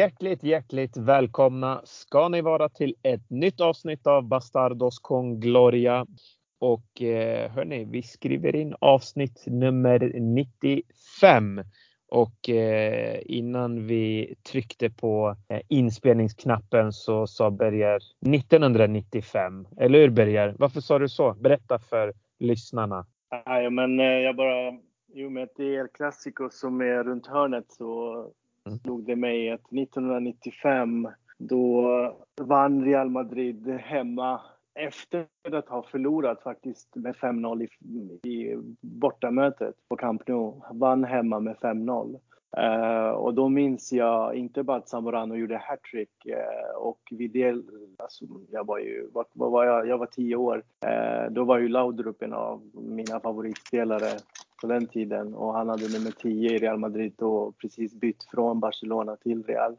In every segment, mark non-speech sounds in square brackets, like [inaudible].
Hjärtligt, hjärtligt välkomna ska ni vara till ett nytt avsnitt av Bastardos con Gloria. Och eh, hörni, vi skriver in avsnitt nummer 95. Och eh, innan vi tryckte på eh, inspelningsknappen så sa Berger 1995. Eller hur Berger? Varför sa du så? Berätta för lyssnarna. Nej, men eh, jag bara... I och med att det är El Clasico som är runt hörnet så. Mm. slog det mig att 1995 då vann Real Madrid hemma efter att ha förlorat faktiskt med 5-0 i, i bortamötet på Camp Nou. Vann hemma med 5-0. Uh, eh, och då minns jag inte bara att Zamorano gjorde hattrick uh, och vid det, alltså, jag var ju, vad, vad var jag, jag var tio år. Uh, då var ju Laudrup en av mina favoritspelare på den tiden och han hade nummer 10 i Real Madrid och precis bytt från Barcelona till Real.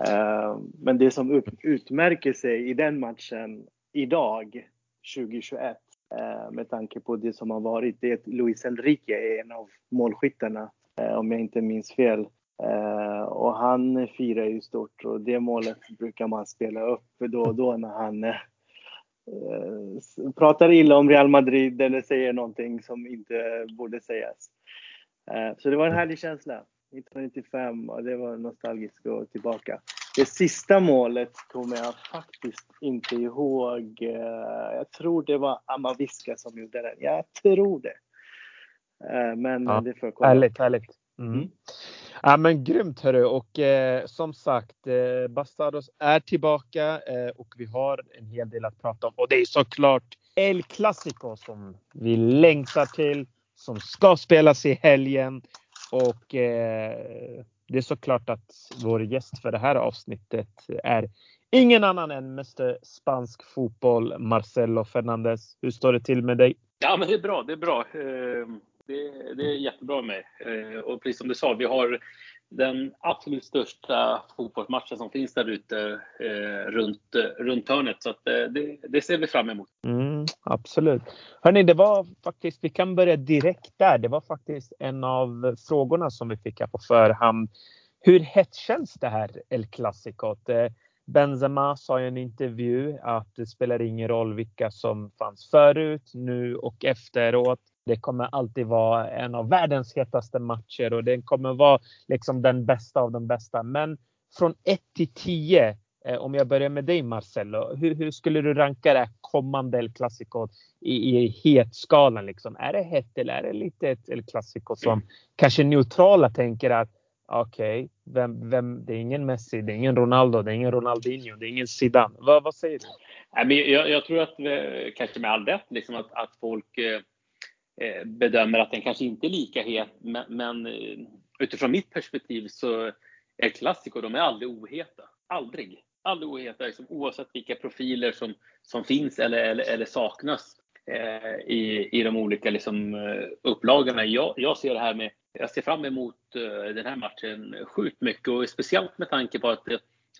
Eh, men det som utmärker sig i den matchen idag, 2021, eh, med tanke på det som har varit, det är att Luis Enrique är en av målskyttarna eh, om jag inte minns fel. Och han firar ju stort och det målet brukar man spela upp då och då när han pratar illa om Real Madrid eller säger någonting som inte borde sägas. Så det var en härlig känsla. 1995 och det var nostalgiskt att gå tillbaka. Det sista målet kommer jag faktiskt inte ihåg. Jag tror det var Amaviska som gjorde den. Jag tror det. Eh, men ja, det får jag kolla. Härligt, härligt. Mm. Mm. Ja men grymt hörru och eh, som sagt eh, Bastardos är tillbaka eh, och vi har en hel del att prata om och det är såklart El Clasico som vi längtar till som ska spelas i helgen och eh, det är såklart att vår gäst för det här avsnittet är ingen annan än Mr Spansk fotboll Marcelo Fernandez. Hur står det till med dig? Ja men det är bra, det är bra. Ehm, det, det är jättebra med mig. Eh, och precis som du sa, vi har den absolut största fotbollsmatchen som finns där ute eh, runt, runt hörnet. Så att, eh, det, det, ser vi fram emot. Mm, absolut. Hörni, det var faktiskt, vi kan börja direkt där. Det var faktiskt en av frågorna som vi fick här på förhand. Hur hett känns det här El Clasico? Eh, Benzema sa i en intervju att det spelar ingen roll vilka som fanns förut, nu och efteråt. Det kommer alltid vara en av världens hetaste matcher och det kommer vara liksom den bästa av de bästa. Men från 1 till 10, eh, om jag börjar med dig Marcelo, hur, hur skulle du ranka det kommande El Clasico i, i hetskalan? Liksom? Är det hett eller är det lite ett El Clasico som kanske neutrala tänker att okej, okay, vem, vem, det är ingen Messi, det är ingen Ronaldo, det är ingen Ronaldinho, det är ingen Zidane. Vad, vad säger du? Jag, jag tror att, kanske med all rätt, liksom att, att folk Eh, Eh, bedömer att den kanske inte är lika het, men, eh, utifrån mitt perspektiv så är klassiker, de är aldrig oheta. Aldrig. Aldrig oheta, liksom, oavsett vilka profiler som, som finns eller, eller, eller saknas eh, i, i de olika liksom, eh, upplagorna. Jag, jag ser det här med, jag ser fram emot eh, den här matchen sjukt mycket och speciellt med tanke på att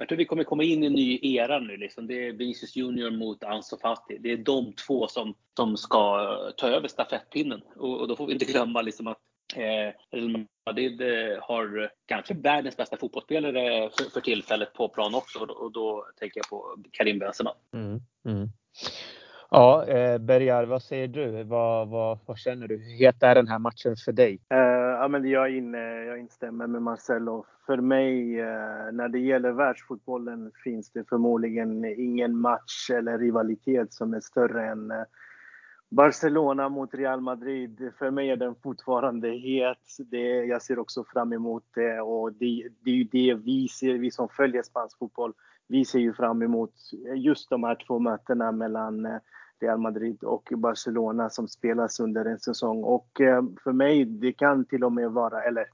jag tror vi kommer komma in i en ny era nu. Liksom. Det är Vinicius Junior mot Ansu Fati. Det är de två som, som ska eh, ta över stafettpinnen. Och, och då får vi inte glömma liksom att eh, Real Madrid eh, har kanske världens bästa fotbollsspelare för, för tillfället på plan också. Och då, och då tänker jag på Karim Benzema. Mm, mm. Ja, eh, Bergar, vad säger du? Vad, vad, vad, känner du? Hur het är den här matchen för dig? Eh, ja, men jag, in, jag instämmer med Marcelo. För mig, eh, när det gäller världsfotbollen, finns det förmodligen ingen match eller rivalitet som är större än eh, Barcelona mot Real Madrid. För mig är den fortfarande het. Det, jag ser också fram emot det och det, det är ju det vi ser, vi som följer spansk fotboll. Vi ser ju fram emot just de här två mötena mellan eh, Real Madrid och Barcelona som spelas under en säsong. Och eh, för mig, det kan till och med vara, eller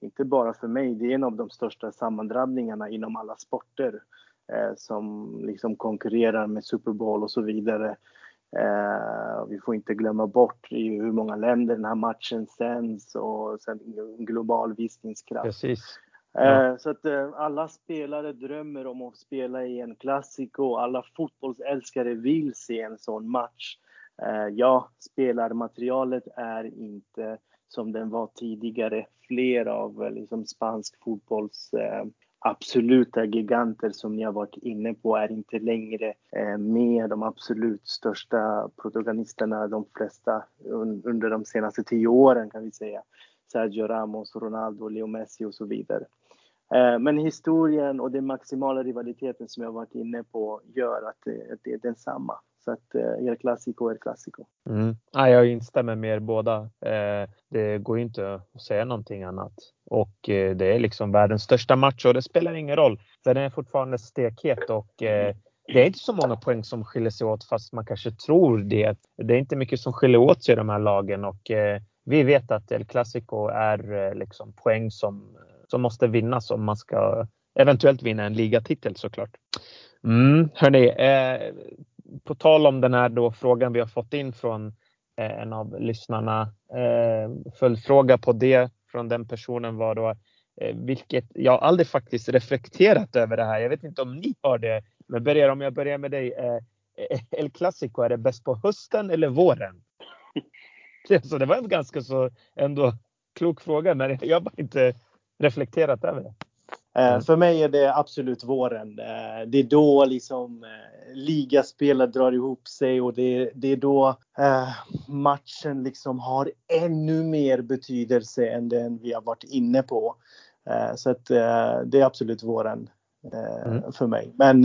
inte bara för mig, det är en av de största sammandrabbningarna inom alla sporter eh, som liksom konkurrerar med Super Bowl och så vidare. Eh, vi får inte glömma bort i hur många länder den här matchen sänds och sen global visningskraft. Precis. Ja. Eh, så att eh, alla spelare drömmer om att spela i en klassiko. Alla fotbollsälskare vill se en sån match. Eh, ja, spelarmaterialet är inte som den var tidigare. Fler av liksom spansk fotbolls absoluta giganter som ni har varit inne på är inte längre med de absolut största protagonisterna, de flesta under de senaste tio åren kan vi säga. Sergio Ramos, Ronaldo, Leo Messi och så vidare. Eh, men historien och den maximala rivaliteten som jag varit inne på gör eh, att det, är densamma. Så att eh, El Clasico är Clasico. Mm. Ja, jag instämmer med er båda. Det går inte att säga någonting annat. Och det är liksom världens största match och det spelar ingen roll. Den är fortfarande stekhet och det är inte så många poäng som skiljer sig åt fast man kanske tror det. Det är inte mycket som skiljer åt sig i de här lagen och vi vet att El Clasico är eh, liksom poäng som som måste vinnas om man ska eventuellt vinna en ligatitel såklart. Mm, hörni, eh, på tal om den här då frågan vi har fått in från eh, en av lyssnarna. Eh, följdfråga på det från den personen var då eh, vilket jag aldrig faktiskt reflekterat över det här. Jag vet inte om ni har det. Men börjar, om jag börjar med dig. Eh, [laughs] El Clasico, är det bäst på hösten eller våren? [laughs] Så det var en ganska så ändå klok fråga, men [laughs] jag var inte reflekterat över det? Mm. För mig är det absolut våren. Eh, det är då liksom eh, ligaspelet drar ihop sig och det, det är då matchen liksom har ännu mer betydelse än den vi har varit inne på. Så att det är absolut våren mm. för mig. Men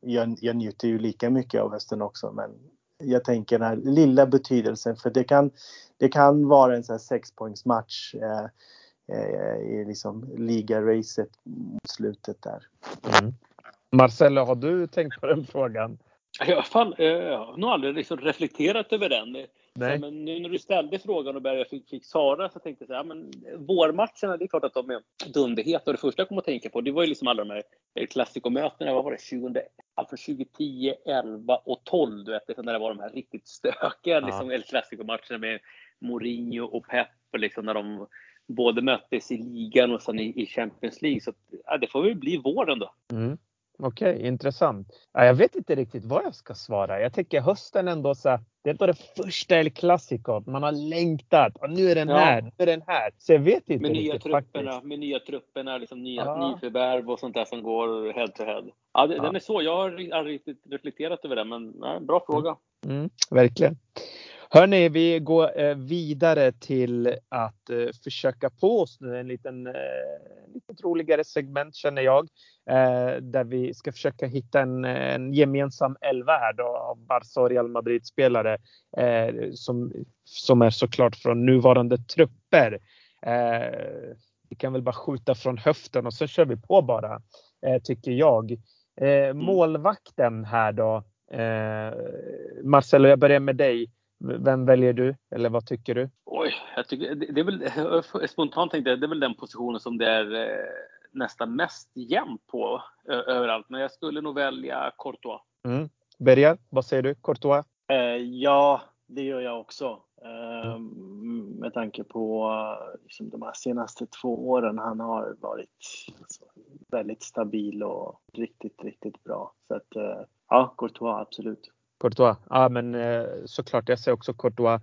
jag, jag njuter ju lika mycket av hösten också. Men jag tänker den här lilla betydelsen för det kan, det kan vara en sån här sexpoängsmatch Eh, i liksom ligaracet mot slutet där. Mm. Marcelo, har du tänkt på den frågan? Ja, fan, eh, jag har nog aldrig liksom reflekterat över den. Nej. Men nu när du ställde frågan och började fick, fick svara så tänkte jag så här, men vårmatcherna, det är klart att de är dunderheta. Och det första jag kom att tänka på, det var ju liksom alla de här eh, klassikomötena, vad var det, 20, alltså 2010, 11 och 12, du vet, när det var de här riktigt stökiga ja. liksom, El Clasico-matcherna med Mourinho och Pep, liksom när de både möttes i ligan och sen i, Champions League. Så ja, det får väl bli våren då. Mm. Okej, okay, intressant. Ja, jag vet inte riktigt vad jag ska svara. Jag tycker hösten ändå så här, det är inte det första El Clasico. Man har längtat och nu är den ja. här, nu är den här. Så jag vet inte med riktigt nya trupperna, faktiskt. Med nya trupperna, liksom nya ja. nyförvärv och sånt där som går head to head. Ja, det, ja. den är så. Jag har aldrig riktigt reflekterat över det, men nej, bra fråga. Mm, mm verkligen. Hörni, vi går eh, vidare till att eh, försöka på oss nu en liten, eh, lite roligare segment känner jag. Där vi ska försöka hitta en, en gemensam elva här då av Barca och Real Madrid-spelare som, som är såklart från nuvarande trupper. Vi kan väl bara skjuta från höften och så kör vi på bara, tycker jag. Mm. Målvakten här då. Marcelo, jag börjar med dig. Vem väljer du? Eller vad tycker du? Oj, jag tycker, det är väl, [laughs] spontant tänkte jag, det är väl den positionen som det är eh, nästan mest jämnt på överallt. Men jag skulle nog välja Courtois. Mm. Bergar, vad säger du? Courtois? Eh, ja, det gör jag också. Eh. Med tanke på liksom, de här senaste två åren. Han har varit alltså, väldigt stabil och riktigt, riktigt bra. Så att, eh, ja, Courtois absolut. Courtois. Ja, men eh, såklart. Jag säger också Courtois.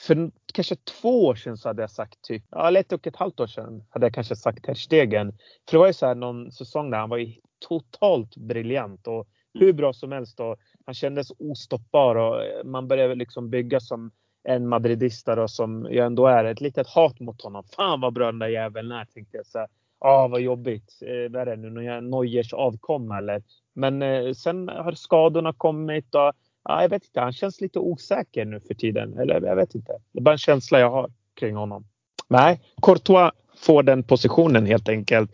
För kanske två år sedan så hade jag sagt typ, ja, eller ett och ett halvt år sedan hade jag kanske sagt Ter Stegen. För det var ju så här någon säsong där han var ju totalt briljant och hur bra som helst och han kändes ostoppbar och eh, man började liksom bygga som en madridista då som jag ändå är. Ett litet hat mot honom. Fan vad bra den där jäveln är tänkte jag. Så här, ah, vad jobbigt. Eh, vad är det nu? Neuers avkomma eller? Men eh, sen har skadorna kommit och ja, jag vet inte, han känns lite osäker nu för tiden. Eller jag vet inte. Det är bara en känsla jag har kring honom. Nej, Courtois får den positionen helt enkelt.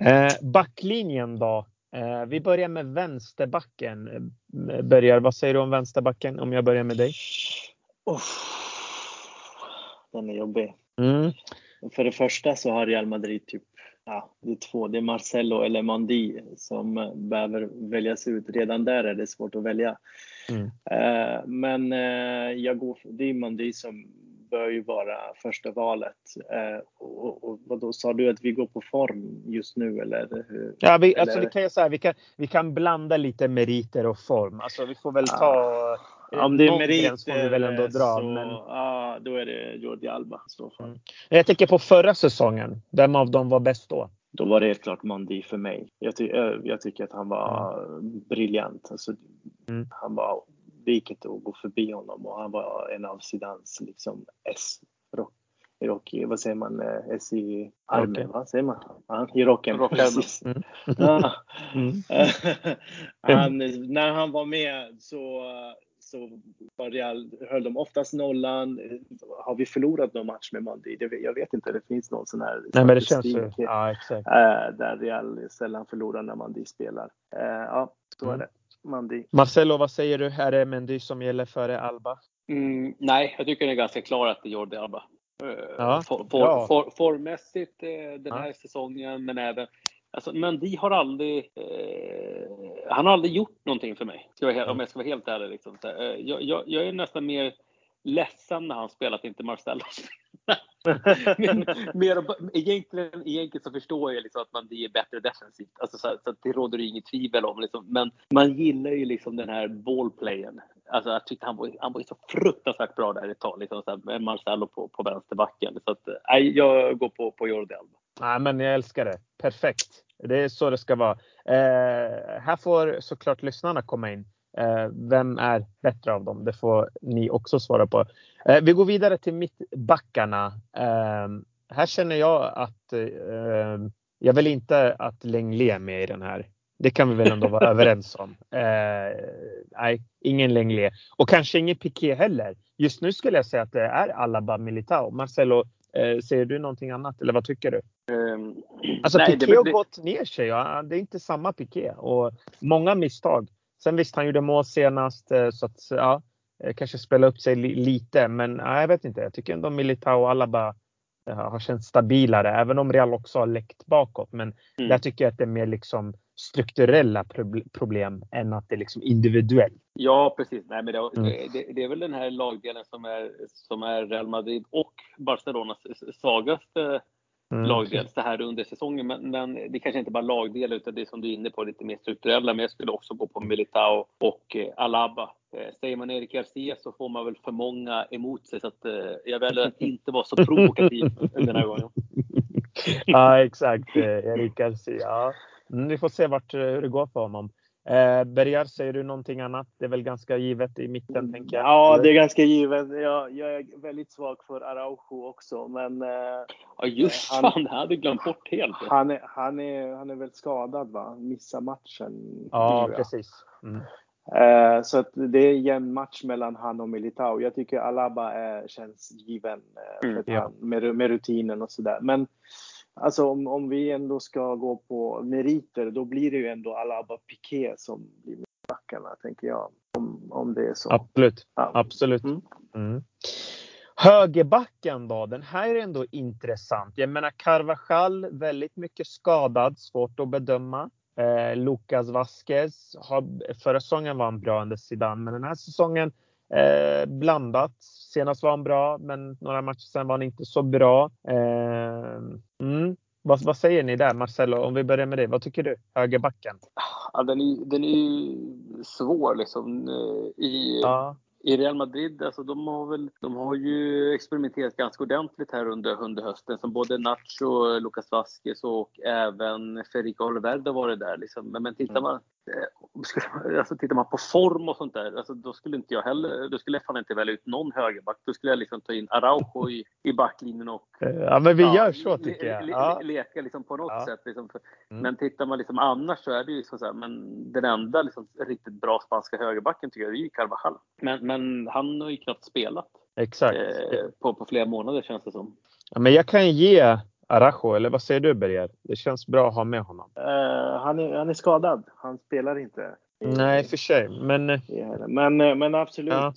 Eh, backlinjen då? Eh, vi börjar med vänsterbacken. Eh, börjar, vad säger du om vänsterbacken om jag börjar med dig? Oh, den är jobbig. Mm. För det första så har Real Madrid typ ja, det är två. Det är Marcelo eller Mandi som behöver väljas ut. Redan där är det svårt att välja. Mm. Uh, men uh, jag går det är Mandi som bör ju vara första valet. Uh, och, och, då sa du att vi går på form just nu eller? Hur? Ja, vi, alltså, eller? vi kan säga vi kan, vi kan blanda lite meriter och form. Alltså vi får väl ta om det är merit får vi väl ändå dra. Så, men... Ja, då är det Jordi Alba. Så mm. Jag tänker på förra säsongen. Vem av dem var bäst då? Då var det helt klart Mandi för mig. Jag, ty jag tycker att han var mm. briljant. Alltså, mm. Han var, det gick inte att gå förbi honom och han var en av Zidans liksom S Rocky, vad säger man, eh, S i armen, vad säger man? Ja, I rocken, precis. Mm. Ja. Mm. [laughs] han, när han var med så, så var Real, höll de oftast nollan. Har vi förlorat någon match med Mandi? jag vet inte, det finns någon sån här Nej, men det känns ju, ja, exakt. Äh, där Real sällan förlorar när Mandi spelar. Äh, ja, så mm. är det. Mandi. Marcelo, vad säger du? Är det Mendy som gäller före Alba? Mm, nej, jag tycker det är ganska klart att det är Jordi Alba. Ja, for, for, for, formmässigt eh, den här ja. säsongen, men även Alltså, Mendy har aldrig, eh, han har aldrig gjort någonting för mig. Ska jag, om jag ska vara helt ärlig. Liksom. Eh, jag, jag, jag, är nästan mer ledsen när han spelat inte Marcelo [laughs] men, mer, egentligen, egentligen så förstår jag liksom att man är bättre defensivt. Alltså så, så det råder det inget tvivel om. Liksom. Men man gillar ju liksom den här ballplayen. Alltså jag tyckte han var, han var så fruktansvärt bra där ett tag. Liksom, så här, med Marcelo på, på vänsterbacken. Så att, eh, jag går på, på Jordi Alba. Nej, men jag älskar det. Perfekt. Det är så det ska vara. Eh, här får såklart lyssnarna komma in. Eh, vem är bättre av dem? Det får ni också svara på. Eh, vi går vidare till mittbackarna. Eh, här känner jag att jag vill inte att Lenglet är med i den här. Det kan vi väl ändå vara [laughs] överens om. nej, ingen Lenglet. Och kanske ingen Piqué heller. Just nu skulle jag säga att det är Alaba Militao. Marcelo, ser du någonting annat eller vad tycker du? Um, alltså nej, Piqué har gått ner sig. Ja. Det är inte samma Piqué och många misstag. Sen visst, han gjorde mål senast eh, så att ja, eh, kanske spela upp sig lite. Men ja, jag vet inte. Jag tycker ändå Militao och Alaba har känts stabilare, även om Real också har läckt bakåt. Men mm. där tycker jag att det är mer liksom strukturella problem än att det är liksom individuellt. Ja, precis. Nej, men det, mm. det, det, är väl den här lagdelen som är, som är Real Madrid och Barcelonas svagaste mm. lagdel så här under säsongen. Men, men det kanske inte bara lagdel utan det som du är inne på lite mer strukturella. Men jag skulle också gå på Militao och eh, Alaba. Eh, säger man Erik Garcia så får man väl för många emot sig så att eh, jag väljer att inte vara så [laughs] provokativ den här gången. ja exakt, eh, Erik Garcia. Mm, vi får se vart, eh, hur det går för honom. Eh, Bergar, säger du någonting annat? Det är väl ganska givet i mitten, mm. tänker jag. Ja, det är ganska givet. Jag, jag är väldigt svag för Araujo också, men... Eh, ja, just han, fan, det hade jag glömt bort helt. Han är, han är, han är väl skadad, va? Missar matchen. Ja, precis. Mm. Eh, så att det är en jämn match mellan han och Militao. Jag tycker Alaba är, känns given eh, mm, ja. han, med, med rutinen och sådär. Men Alltså om, om vi ändå ska gå på meriter, då blir det ju ändå Alaba Piqué som blir backarna, tänker jag. Om, om det är så. Absolut. Ja. Absolut. Mm. Mm. Högerbacken då, den här är ändå intressant. Jag menar Carvajal, väldigt mycket skadad, svårt att bedöma. Eh, Lucas Vasquez, har, förra säsongen var han bra under Zidane, men den här säsongen eh, blandat. Senast var han bra, men några matcher sen var han inte så bra. Eh, mm. vad, vad, säger ni där Marcelo? Om vi börjar med dig. Vad tycker du? Högerbacken? Ja, den, är, den är svår liksom. Eh, I, ja i Real Madrid, alltså de har väl, de har ju experimenterat ganska ordentligt här under, under hösten. Som både Nacho, Lucas Vasquez och även Federico Olverde varit där. Liksom. Men, men tittar man eh, [laughs] alltså tittar man på form och sånt där, alltså då skulle inte jag heller, då skulle jag fan inte välja ut någon högerback. Då skulle jag liksom ta in Araujo i, i backlinjen och... Ja men vi ja, gör så tycker jag. Ja. leka liksom på något ja. sätt. Liksom. Mm. Men tittar man liksom annars så är det ju så här, men den enda liksom riktigt bra spanska högerbacken tycker jag är ju Carvajal. Men, men han har ju knappt spelat. Exakt. Eh, på, på flera månader känns det som. Ja, men jag kan ge Arajo, eller vad säger du Berger? Det känns bra att ha med honom. Uh, han, är, han är skadad. Han spelar inte. Nej, för sig. Men, eh, men, eh, men absolut. Ja.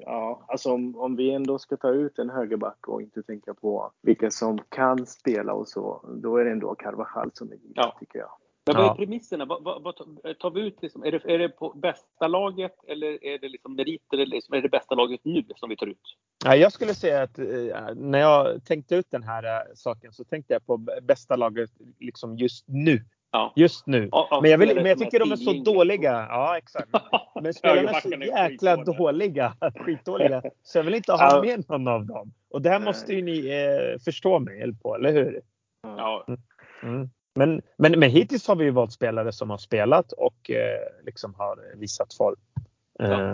ja, alltså om, om vi ändå ska ta ut en högerback och inte tänka på vilka som kan spela och så, då är det ändå Carvajal som är givet, ja. tycker jag. Men vad är premisserna? Vad, vad, vad, tar vi ut liksom, är, det, är det på bästa laget eller är det liksom meriter eller liksom, är det bästa laget nu som vi tar ut? Ja, jag skulle säga att eh, när jag tänkte ut den här eh, saken så tänkte jag på bästa laget liksom just nu. Ja. Just nu. Ja, men jag, vill, men jag tycker de är så dåliga. Ja, exakt. [laughs] Men spelarna är så jäkla dåliga. [laughs] Skitdåliga. Så jag vill inte ha med någon av dem. Och det här måste ju ni eh, förstå mig på, eller hur? Ja. Mm. Men, men, men hittills har vi ju valt spelare som har spelat och eh, liksom har visat form. Eh,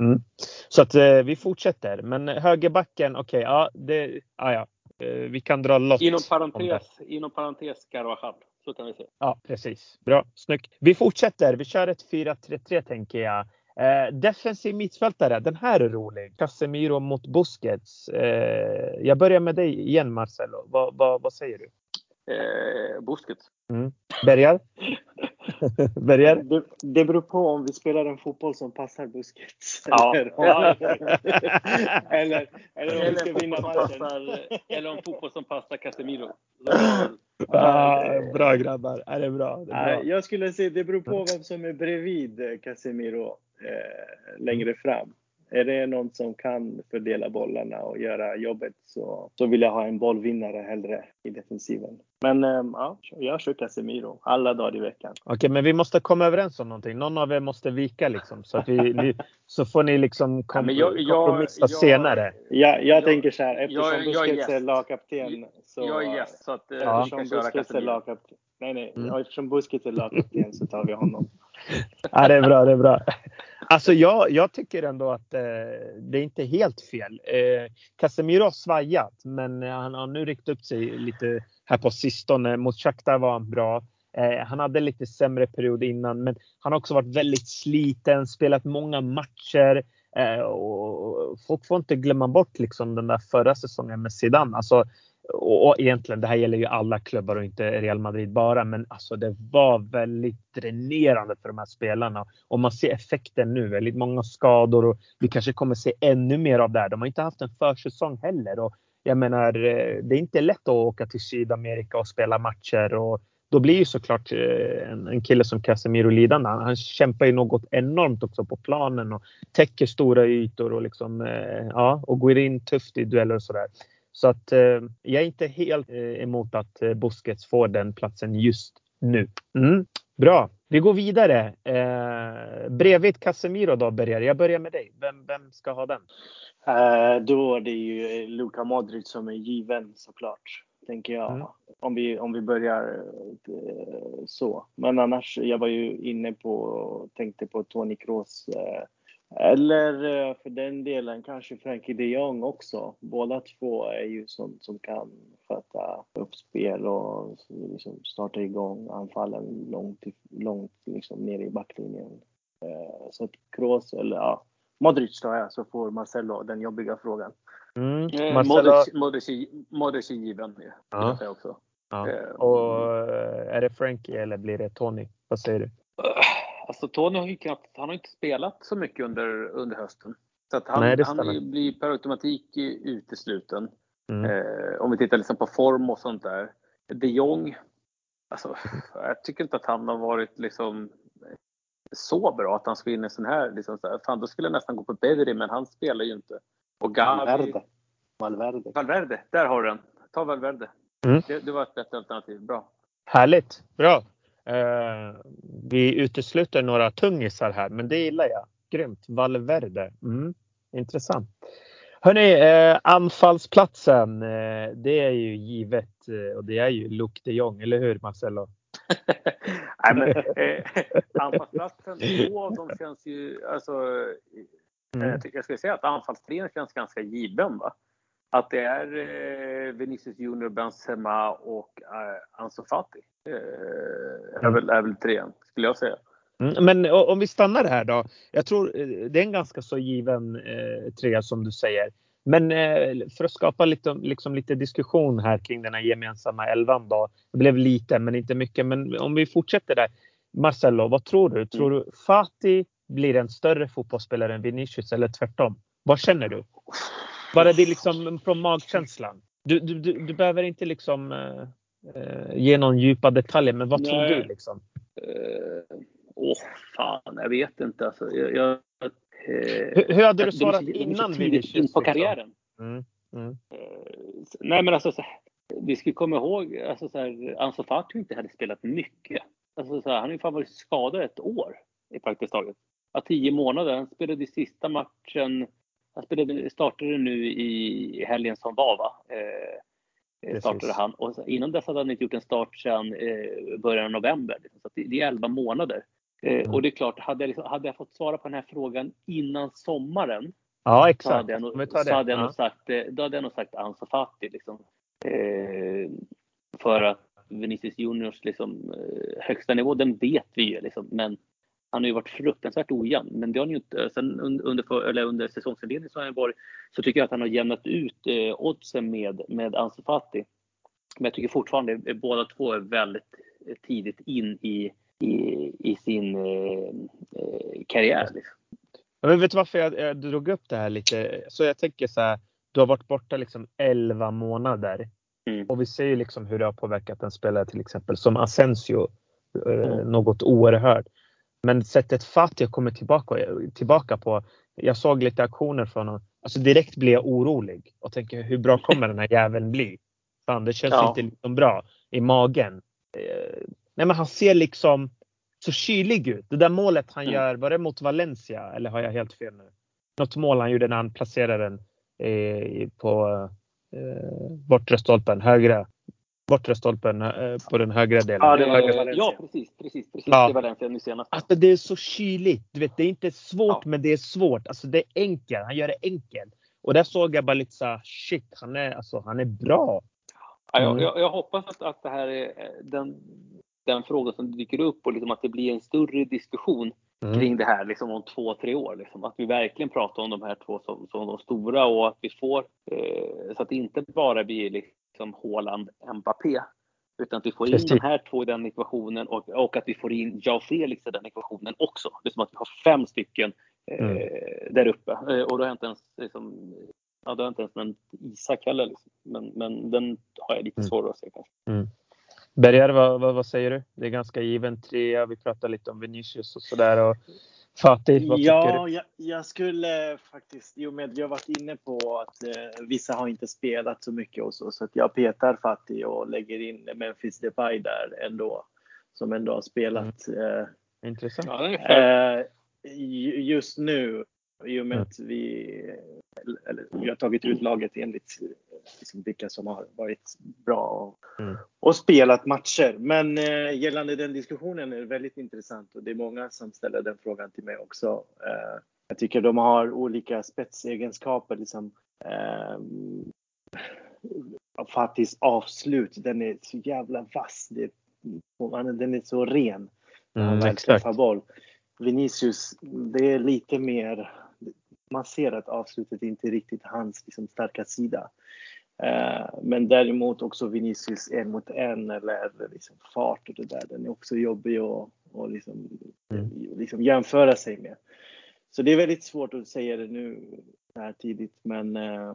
mm. Så att eh, vi fortsätter. Men högerbacken, okej, ja, det, ja, ja. Eh, vi kan dra lott. Inom parentes, inom parentes Carvajal. Så kan vi se. Ja, precis. Bra, snyggt. Vi fortsätter. Vi kör ett 4-3-3 tänker jag. Eh, defensiv mittfältare, den här är rolig. Casemiro mot Busquets. Eh, jag börjar med dig igen Marcelo. Vad, vad, vad säger du? Eh, Busquets. Mm. Bergar? [laughs] Bergar? Det, det beror på om vi spelar en fotboll som passar Busquets. Ja. Eller, Ja. [laughs] eller, eller om vi Eller ska vinna fotboll som matchen. passar, eller en fotboll som passar Casemiro. Ah, bra grabbar. Ja, det är bra. Det är bra. Jag skulle säga det beror på vem som är bredvid Casemiro eh, längre fram. Är det någon som kan fördela bollarna och göra jobbet så, så vill jag ha en bollvinnare hellre i defensiven. Men eh, ja, jag kör Casemiro alla dagar i veckan. Okej, men vi måste komma överens om någonting. Någon av er måste vika liksom. Så, att vi, ni, så får ni liksom kom, Ja, men jag- jag- kompromissa jag- senare. Jag, jag, Jag- tänker så här, eftersom Busquets är lagkapten så... Jag är gäst så att eh, Ja. vi kan köra Casemiro. Nej, nej. Mm. Eftersom Busquets är lagkapten så tar vi honom. Ja, det är bra, det är bra. Alltså jag, jag tycker ändå att eh, det är inte helt fel. Eh, Casemiro har svajat, men eh, han har nu riktat upp sig lite här på sistone. Mot Shakhtar var han bra. Eh, han hade lite sämre period innan, men han har också varit väldigt sliten, spelat många matcher. Eh, och folk får inte glömma bort liksom den där förra säsongen med Zidane. Alltså, och, och egentligen, det här gäller ju alla klubbar och inte Real Madrid bara, men alltså det var väldigt dränerande för de här spelarna. Och man ser effekten nu, väldigt många skador och vi kanske kommer se ännu mer av det här. De har inte haft en försäsong heller och jag menar, eh, det är inte lätt att åka till Sydamerika och spela matcher och då blir ju såklart eh, en, en kille som Casemiro lidande. Han, han kämpar ju något enormt också på planen och täcker stora ytor och liksom, eh, ja, och går in tufft i dueller och sådär. Så att eh, jag är inte helt eh, emot att eh, Busquets får den platsen just nu. Mm, bra, vi går vidare. Eh, bredvid Casemiro då börjar jag börjar med dig. Vem, vem ska ha den? Eh, då är det ju Luka Modric som är given såklart. Tänker jag. Mm. Om, vi, om vi börjar eh, så. Men annars, jag var ju inne på, tänkte på Toni Kroos. Eh, eller eh, för den delen kanske Frankie de Jong också. Båda två är ju sånt som kan sköta upp spel och liksom starta igång anfallen långt, långt liksom ner i backlinjen. Eh, så att Kroos, eller ja, Modric tar jag så får Marcelo den jobbiga frågan. Mm, Eh, Marcelo. Modric, Modric, är- Modric är given. Ja. Ja. vill jag också. Ja. Och är det Frankie eller blir det Tony? Vad säger du? Alltså Tony har ju knappt, han har inte spelat så mycket under, under hösten. Så att han, Nej, han blir per automatik utesluten. Mm. Eh, om vi tittar liksom på form och sånt där. De Jong, alltså, jag tycker inte att han har varit liksom så bra att han ska in i en sån här. Liksom så här fan, då skulle jag nästan gå på Bedri, men han spelar ju inte. Och Gavi, Valverde. Valverde. Valverde, där har du den. Ta Valverde. Mm. Det, det var ett bättre alternativ. Bra. Härligt, bra. Eh, vi utesluter några tungisar här, men det gillar jag. Grymt. Valverde. Mm. Intressant. Hörni, eh, anfallsplatsen. Eh, det är ju givet eh, och det är ju Luke de Jong, eller hur Marcelo? [laughs] Nej, men, eh, anfallsplatsen, två av dem känns ju... Alltså, Mm. jag, tycker, jag skulle säga att anfallstrion känns ganska given. Va? Att det är eh, Vinicius Junior, Benzema och eh, Ansu Fati. Eh, är, väl, är väl trean, skulle jag säga. Mm, men om vi stannar här då. Jag tror det är en ganska så given eh, trea som du säger. Men eh, för att skapa lite, liksom lite diskussion här kring den här gemensamma elvan då. Det blev lite, men inte mycket. Men om vi fortsätter där. Marcelo, vad tror du? Tror du Fati blir en större fotbollsspelare än Vinicius eller tvärtom? Vad känner du? Bara det liksom från magkänslan. Du, du, du, du behöver inte liksom eh, eh, ge någon djupa detaljer, men vad tror Nej. du liksom? Eh, Åh, fan, jag vet inte. Alltså, jag, jag, eh, Hur, hur hade du svarat så- de är så innan tidigt Vinicius? in på liksom? karriären. Mm, mm. Eh, Nej men alltså, så vi ska komma ihåg, alltså så här, Ansu Fati inte hade spelat mycket. Alltså, så här, han har ju fan varit skadad ett år i praktiskt taget. Ja, tio månader. Han spelade i sista matchen. Han spelade, startade nu i helgen som var va. Eh, eh, startade han. Och innan dess hade han inte gjort en start sedan eh, början av november. Liksom. Så det är 11 månader. Eh, mm. Och det är klart, hade jag, liksom, hade jag fått svara på den här frågan innan sommaren Ja, exakt. Så hade jag nog, så hade jag nog sagt, eh, då hade jag nog sagt Ansu Fati. Liksom. Eh, för att Vinicius Juniors liksom, högsta nivå, den vet vi ju. Liksom, men han har ju varit fruktansvärt ojämn. Men det har han ju inte. Sen under, för, eller under säsongsinledningen så, har han varit, så tycker jag att han har jämnat ut eh, oddsen med, med Ansu Fati. Men jag tycker fortfarande att båda två är väldigt tidigt in i, i, i sin eh, eh karriär. Liksom. Men vet du varför jag, jag drog upp det här lite? Så jag tänker så här. Du har varit borta liksom 11 månader. Mm. Och vi ser ju liksom hur det har påverkat en spelare till exempel som Asensio. Eh, mm. Något oerhört. Men sättet Fatih kommer tillbaka, tillbaka på. Jag såg lite aktioner från honom. Alltså direkt blir jag orolig och tänker hur bra kommer den här jäveln bli? Fan, det känns ja. inte liksom bra i magen. Eh, nej men han ser liksom så kylig ut. Det där målet han mm. gör, var det mot Valencia? Eller har jag helt fel nu? Något mål han gjorde när han placerade den på eh, bortre stolpen, högra. Bortre stolpen eh, på den högra delen. Ja, det var, högra. ja precis, precis, precis. Ja. Det var den nu senast. Alltså det är så kyligt. Du vet, det är inte svårt, ja. men det är svårt. Alltså det är enkelt. Han gör det enkelt. Och där såg jag bara lite så shit, han är, alltså, han är bra. Mm. Ja, jag, jag, hoppas att, att det här är eh, den den frågan som dyker upp och liksom att det blir en större diskussion mm. kring det här liksom om två, tre år. Liksom. Att vi verkligen pratar om de här två som, som de stora och att vi får eh, så att det inte bara blir liksom Haaland, Mbappé. Utan att vi får in Precis. de här två i den ekvationen och, och att vi får in Jao Felix i den ekvationen också. Det är som att vi har fem stycken eh, mm. där uppe. Eh, och då har jag inte ens liksom, Ja, det har inte ens nämnt Isak heller. Liksom. Men, men den har jag lite mm. svårare att se kanske. Mm. Bergar, vad, vad, vad, säger du? Det är ganska given trea. Vi pratar lite om Vinicius och sådär. Och Fatih, vad ja, tycker du? Jag, jag skulle faktiskt, i och med att jag varit inne på att eh, vissa har inte spelat så mycket och så, så att jag petar Fatih och lägger in Memphis Depay där ändå. Som ändå har spelat. Mm. Eh, Intressant. Eh, just nu i och med mm. att vi, eller, vi har tagit ut laget enligt liksom, vilka som har varit bra och, mm. och spelat matcher. Men eh, gällande den diskussionen är det väldigt intressant och det är många som ställer den frågan till mig också. Eh, jag tycker de har olika spetsegenskaper. Liksom, eh, Fatis avslut, den är så jävla vass. Det, den är så ren när han mm, träffar boll. Vinicius, det är lite mer man ser att avslutet inte är riktigt hans liksom, starka sida. Eh, men däremot också Vinicius en mot en eller liksom fart och det där, den är också jobbig att och liksom, mm. liksom jämföra sig med. Så det är väldigt svårt att säga det nu här tidigt men eh,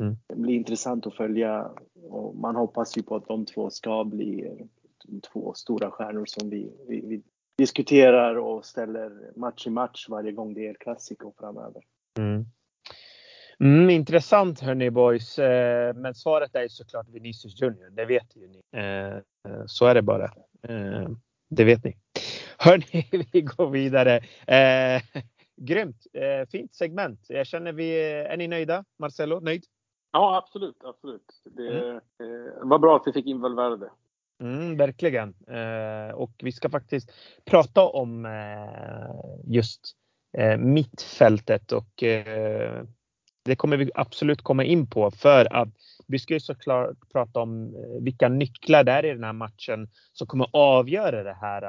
mm. det blir intressant att följa och man hoppas ju på att de två ska bli två stora stjärnor som vi, vi, vi diskuterar och ställer match i match varje gång det är klassiko framöver. Mm. Mm, intressant hörni boys. Eh, men svaret är såklart Vinicius Junior. Det vet ju ni. Eh, eh, så är det bara. Det vet ni. Hörni, [laughs] vi går vidare. [laughs] Grymt! Fint segment. Jag känner vi, är ni nöjda? Marcelo, nöjd? Ja, absolut. absolut. Det mm. var bra att vi fick in Valverde. Mm, verkligen. Eh, och vi ska faktiskt prata om eh, just eh, mittfältet och eh, det kommer vi absolut komma in på för att vi ska ju såklart prata om eh, vilka nycklar det är i den här matchen som kommer avgöra det här.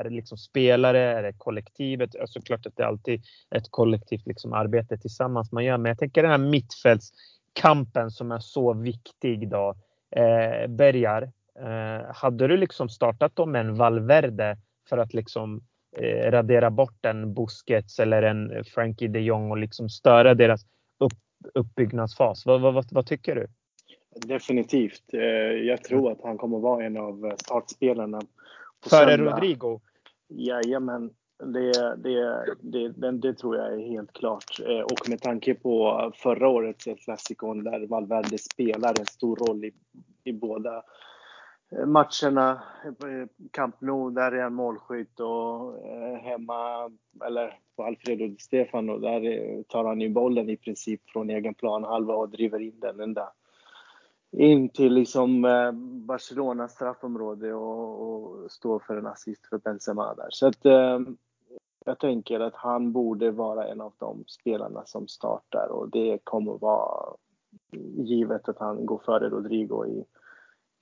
Är det liksom spelare? Är det kollektivet? Såklart att det är alltid ett kollektivt liksom arbete tillsammans man gör. Men jag tänker den här mittfältskampen som är så viktig då. Eh, Bergar, eh, hade du liksom startat dem med en Valverde för att liksom eh, radera bort en Busquets eller en Frankie de Jong och liksom störa deras upp, uppbyggnadsfas. Vad, vad, vad, vad tycker du? Definitivt. Eh, jag tror att han kommer vara en av startspelarna. Före Rodrigo? Jajamän. Det, det, det, det, det tror jag är helt klart. Eh, och med tanke på förra årets klassikon där Valverde spelar en stor roll i, i båda Eh, matcherna. Eh, Camp Nou, där är han målskytt och eh, hemma, eller på Alfredo Di Stefano, där tar han ju bollen i princip från egen planhalva och driver in den ända in till liksom Barcelonas straffområde och, och står för en assist för Benzema där. Så att jag tänker att han borde vara en av de spelarna som startar och det kommer vara givet att han går före Rodrigo i,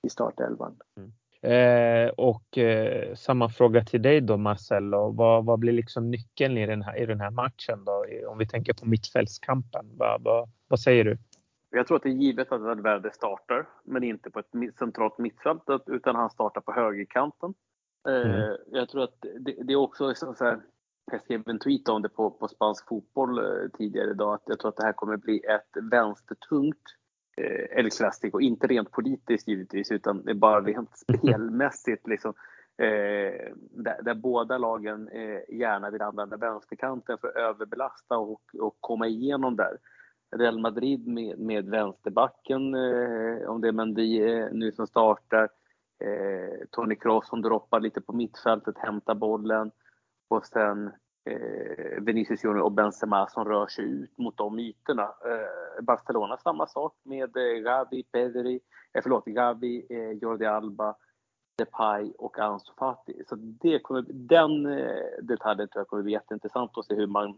i startelvan. Mm. Eh, och eh, samma fråga till dig då Marcelo. Vad, vad blir liksom nyckeln i den här, i den här matchen då? Om vi tänker på mittfältskampen. Vad, vad, vad säger du? Jag tror att det är givet att Valverde startar, men inte på ett centralt mittfält utan han startar på högerkanten. Eh, mm. Jag tror att det, det är också liksom så här, jag skrev en tweet om det på, på spansk fotboll eh, tidigare idag, att jag tror att det här kommer bli ett vänstertungt eh, El Clasico. Inte rent politiskt givetvis, utan det är bara rent [laughs] spelmässigt. Liksom, eh, där, där, båda lagen eh, gärna vill använda vänsterkanten för att överbelasta och, och komma igenom där. Real Madrid med, med vänsterbacken, eh, om det är Mendy eh, nu som startar. Eh, Tony Kroos som droppar lite på mittfältet, hämtar bollen. Och sen eh, Vinicius Junior och Benzema som rör sig ut mot de ytorna. Eh, Barcelona samma sak med eh, Gavi, Pedri, eh, förlåt, Gavi, eh, Jordi Alba, Depay och Ansu Fati. Så det kommer, den eh, detaljen tror jag kommer bli jätteintressant att se hur man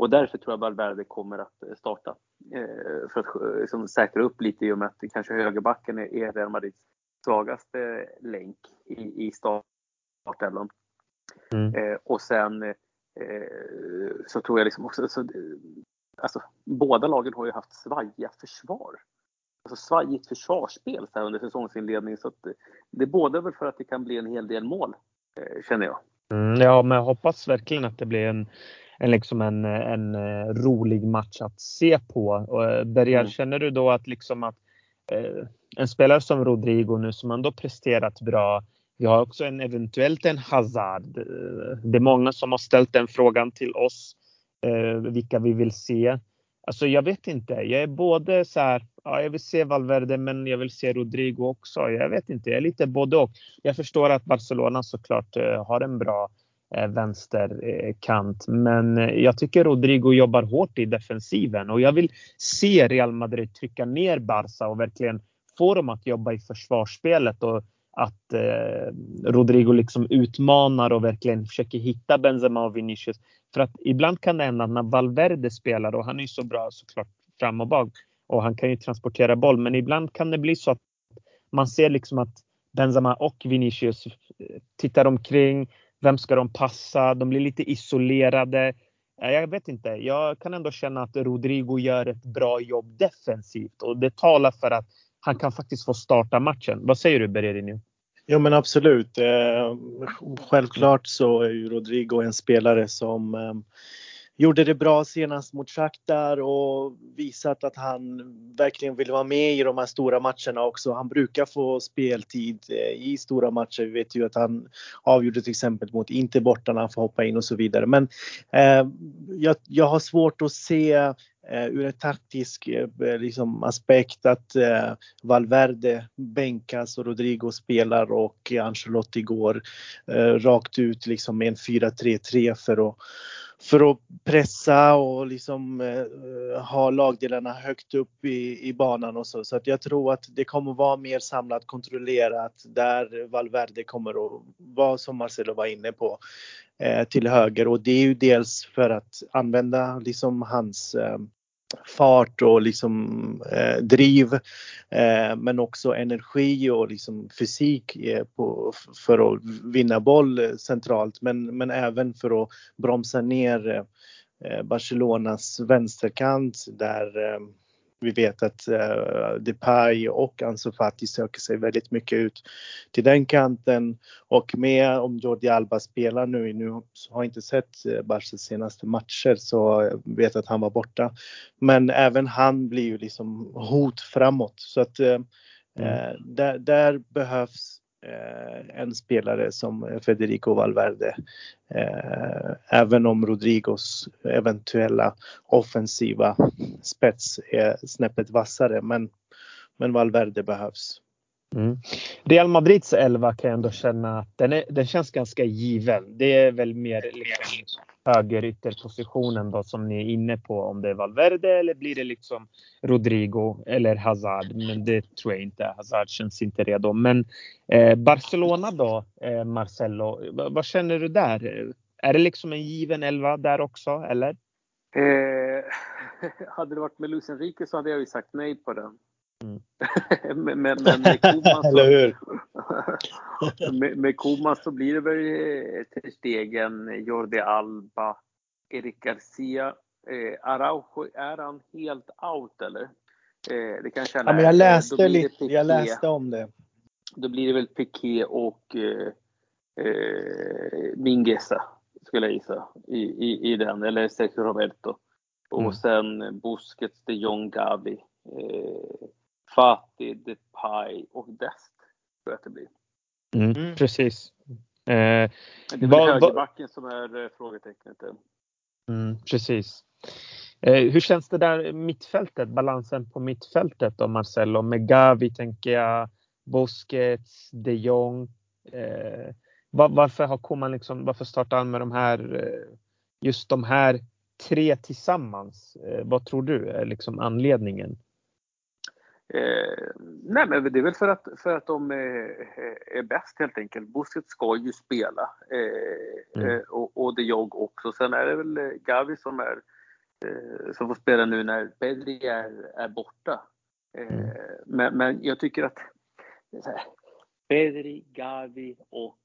och därför tror jag Valverde kommer att eh, starta. Eh, för att liksom, säkra upp lite i och med att kanske högerbacken är Real Madrids svagaste länk i, i startelvan. Mm. Eh, och sen eh, så tror jag liksom också, så, alltså, båda lagen har ju haft svajiga försvar. Alltså svajigt försvarsspel så här under säsongsinledningen. Så att, det är både väl för att det kan bli en hel del mål, eh, känner jag. Mm, ja, men jag hoppas verkligen att det blir en, en, liksom en, en eh, rolig match att se på. Och Berger, mm. känner du då att liksom att eh, en spelare som Rodrigo nu som ändå presterat bra vi har också en eventuellt en Hazard. Eh, det är många som har ställt den frågan till oss. Eh, vilka vi vill se. Alltså jag vet inte. Jag är både så här. Ja, jag vill se Valverde, men jag vill se Rodrigo också. Jag vet inte. Jag är lite både och. Jag förstår att Barcelona såklart eh, har en bra eh, vänsterkant, men jag tycker Rodrigo jobbar hårt i defensiven och jag vill se Real Madrid trycka ner Barca och verkligen få dem att jobba i försvarsspelet och att eh, Rodrigo liksom utmanar och verkligen försöker hitta Benzema och Vinicius. För att ibland kan det hända när Valverde spelar och han är ju så bra såklart fram och bak och han kan ju transportera boll. Men ibland kan det bli så att man ser liksom att Benzema och Vinicius eh, tittar omkring. Vem ska de passa? De blir lite isolerade. Eh, jag vet inte. Jag kan ändå känna att Rodrigo gör ett bra jobb defensivt och det talar för att han kan faktiskt få starta matchen. Vad säger du Bererinho? Jo men absolut. Eh, självklart så är ju Rodrigo en spelare som eh, gjorde det bra senast mot Shakhtar och visat att han verkligen vill vara med i de här stora matcherna också. Han brukar få speltid eh, i stora matcher. Vi vet ju att han avgjorde till exempel mot Inter borta när han får hoppa in och så vidare. Men eh, jag, jag har svårt att se eh, ur en taktisk eh, liksom, aspekt att eh, Valverde bänkas och Rodrigo spelar och Ancelotti går eh, rakt ut liksom med en 4-3-3 för att för att pressa och liksom eh, ha lagdelarna högt upp i, i banan och så. Så att jag tror att det kommer vara mer samlat, kontrollerat där Valverde kommer att vara som Marcelo var inne på eh, till höger och det är ju dels för att använda liksom hans eh, fart och liksom eh, driv eh, men också energi och liksom fysik eh, på, för att vinna boll eh, centralt men, men även för att bromsa ner eh, eh Barcelonas vänsterkant där eh, vi vet att uh, Depay och Ansu Fati söker sig väldigt mycket ut till den kanten och med om Jordi Alba spelar nu, nu har jag inte sett uh, Barcas senaste matcher så jag vet att han var borta. Men även han blir ju liksom hot framåt så att uh, mm. där, där behövs Eh, Eh, en spelare som Federico Valverde. Eh, även om Rodrigos eventuella offensiva spets är snäppet vassare. Men, men Valverde behövs. Mm. Real Madrids elva kan jag ändå känna att den, är, den känns ganska given. Det är väl mer liksom högerytterpositionen då som ni är inne på. Om det är Valverde eller blir det liksom Rodrigo eller Hazard. Men det tror jag inte. Hazard känns inte redo. Men eh, Barcelona då, eh, Marcelo. vad känner du där? Är det liksom en given elva där också eller? Eh, [laughs] hade det varit med Luis Enrique så hade jag ju sagt nej på den. Mm. [laughs] men, men, men med Koman [laughs] så, [laughs] med, med Koman så blir det väl eh, Ter Stegen, Jordi Alba, Erik Garcia. Eh, Araujo, är han helt out eller? Eh, det kan känna, ja, men jag läste lite, jag läste om det. Då blir det väl Piqué och eh, eh, Mingesa skulle jag gissa i, i, i den, eller Sergio Roberto. Och mm. sen Busquets, de Jong, Gavi. Eh, Fati, Depay och Dest tror jag att det blir. Mm, mm. Precis. Eh, det är väl högerbacken som är eh, frågetecknet. Mm, precis. Eh, hur känns det där mittfältet, balansen på mittfältet då Marcelo? Med Gavi tänker jag, Busquets, de Jong. Eh, var, varför har Koman liksom, varför startar han med de här, eh, just de här tre tillsammans? Eh, vad tror du är liksom anledningen? Eh, nej, men det är väl för att, för att de är, är bäst helt enkelt. Busquets ska ju spela eh, mm. Eh, och, och de Jong också. Sen är det väl eh, Gavi som, är, eh, som får spela nu när Pedri är, är borta. Eh, mm. men, men jag tycker att här, Pedri, Gavi och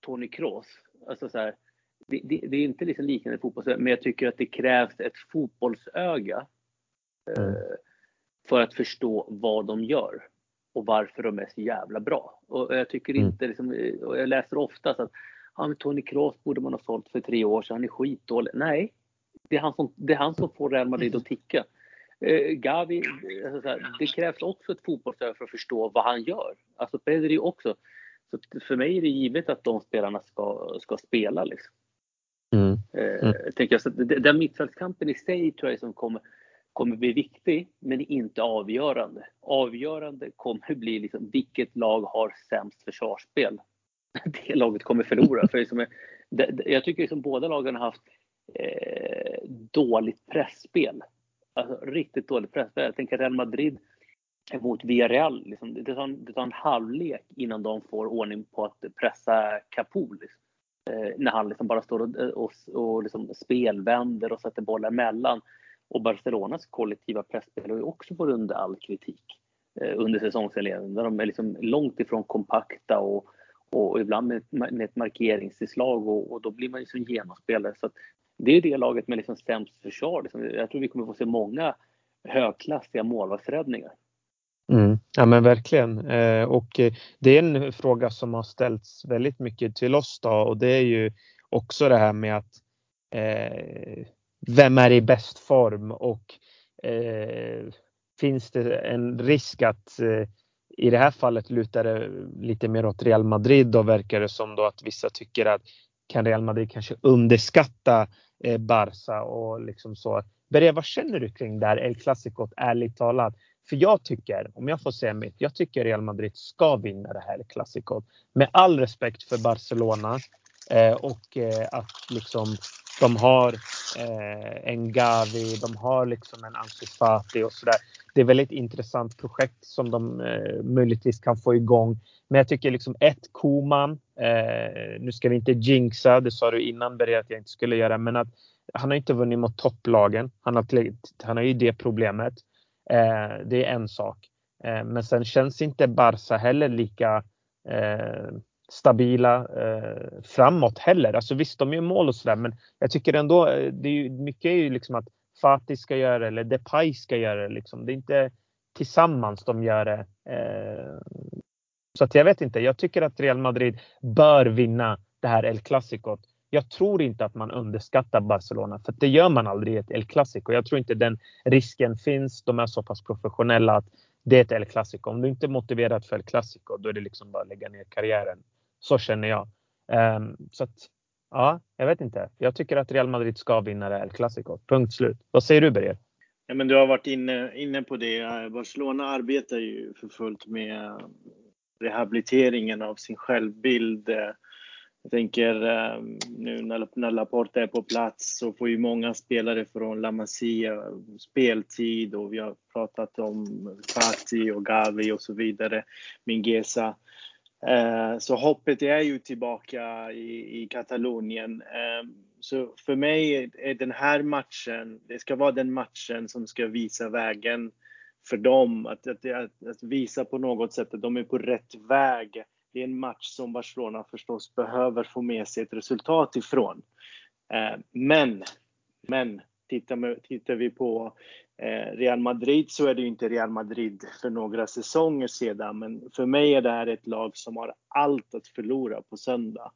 Toni Kroos. Alltså så här, det, det, det, är inte liksom liknande fotbollsöga, men jag tycker att det krävs ett fotbollsöga. Mm för att förstå vad de gör och varför de är så jävla bra. Och jag tycker mm. inte, liksom, och jag läser ofta att men Tony Kroos borde man ha sålt för tre år sedan, han är skitdålig. Nej, det är han som, det är han som får Real Madrid att ticka. Eh, Gavi, alltså här, det krävs också ett fotbollsöga för att förstå vad han gör. Alltså Pedri också. Så för mig är det givet att de spelarna ska, ska spela. Liksom. Mm. Eh, mm. Eh, tänker jag, så den mittfältskampen i sig tror jag som kommer kommer bli viktig, men inte avgörande. Avgörande kommer bli liksom vilket lag har sämst försvarsspel. [laughs] Det laget kommer förlora. För liksom, jag tycker liksom båda lagen har haft eh, dåligt pressspel. Alltså riktigt dåligt pressspel. Jag tänker Real Madrid mot Villarreal. Liksom, det, tar en, det tar en halvlek innan de får ordning på att pressa Kapul. Liksom. Eh, när han liksom bara står och, och, och liksom spelvänder och sätter bollar emellan. Och Barcelonas kollektiva pressspel har ju också varit under all kritik eh, under säsongsinledningen. Där de är liksom långt ifrån kompakta och, och ibland med, med ett markeringsinslag och, och, då blir man ju som genomspelare. Så det är det laget med liksom sämst försvar. Liksom. Jag tror vi kommer få se många högklassiga målvaktsräddningar. Mm, ja men verkligen. Eh, och eh, det är en fråga som har ställts väldigt mycket till oss då och det är ju också det här med att eh, vem är i bäst form och eh, finns det en risk att eh, i det här fallet lutar det lite mer åt Real Madrid och verkar det som då att vissa tycker att kan Real Madrid kanske underskatta eh, Barca och liksom så. Berge, vad känner du kring det här El Clasico ärligt talat? För jag tycker, om jag får säga mitt, jag tycker Real Madrid ska vinna det här El Clasico. Med all respekt för Barcelona eh, och eh, att liksom de har eh, en Gavi, de har liksom en Ansufati och sådär. Det är väldigt intressant projekt som de eh, möjligtvis kan få igång. Men jag tycker liksom ett Koman, eh, nu ska vi inte jinxa, det sa du innan Berre att jag inte skulle göra, men att han har inte vunnit mot topplagen. Han har, han har ju det problemet. Eh, det är en sak. Eh, men sen känns inte Barca heller lika eh, stabila eh, framåt heller. Alltså visst, de gör mål och sådär, men jag tycker ändå eh, det är ju, mycket är ju liksom att Fatih ska göra det eller Depay ska göra det. Liksom. Det är inte tillsammans de gör det. Eh, så att jag vet inte. Jag tycker att Real Madrid bör vinna det här El Clasico. Jag tror inte att man underskattar Barcelona, för det gör man aldrig i ett El Clasico. Jag tror inte den risken finns. De är så pass professionella att det är ett El Clasico. Om du inte är motiverad för El Clasico, då är det liksom bara att lägga ner karriären. Så känner jag. Ehm, så att, ja, jag vet inte. Jag tycker att Real Madrid ska vinna det här. Clasico. Punkt slut. Vad säger du Berger? Ja, men du har varit inne, inne på det. Barcelona arbetar ju för fullt med rehabiliteringen av sin självbild. Jag tänker ehm, nu när Laporta är på plats så får ju många spelare från La Masia speltid och vi har pratat om Fati och Gavi och så vidare, Mingesa. Eh, så hoppet är ju tillbaka i, i Katalonien. Eh, så för mig är den här matchen, det ska vara den matchen som ska visa vägen för dem. Att, att, att, att visa på något sätt att de är på rätt väg. Det är en match som Barcelona förstås behöver få med sig ett resultat ifrån. Eh, men, men tittar, tittar vi på eh, Real Madrid så är det ju inte Real Madrid för några säsonger sedan. Men för mig är det här ett lag som har allt att förlora på söndag.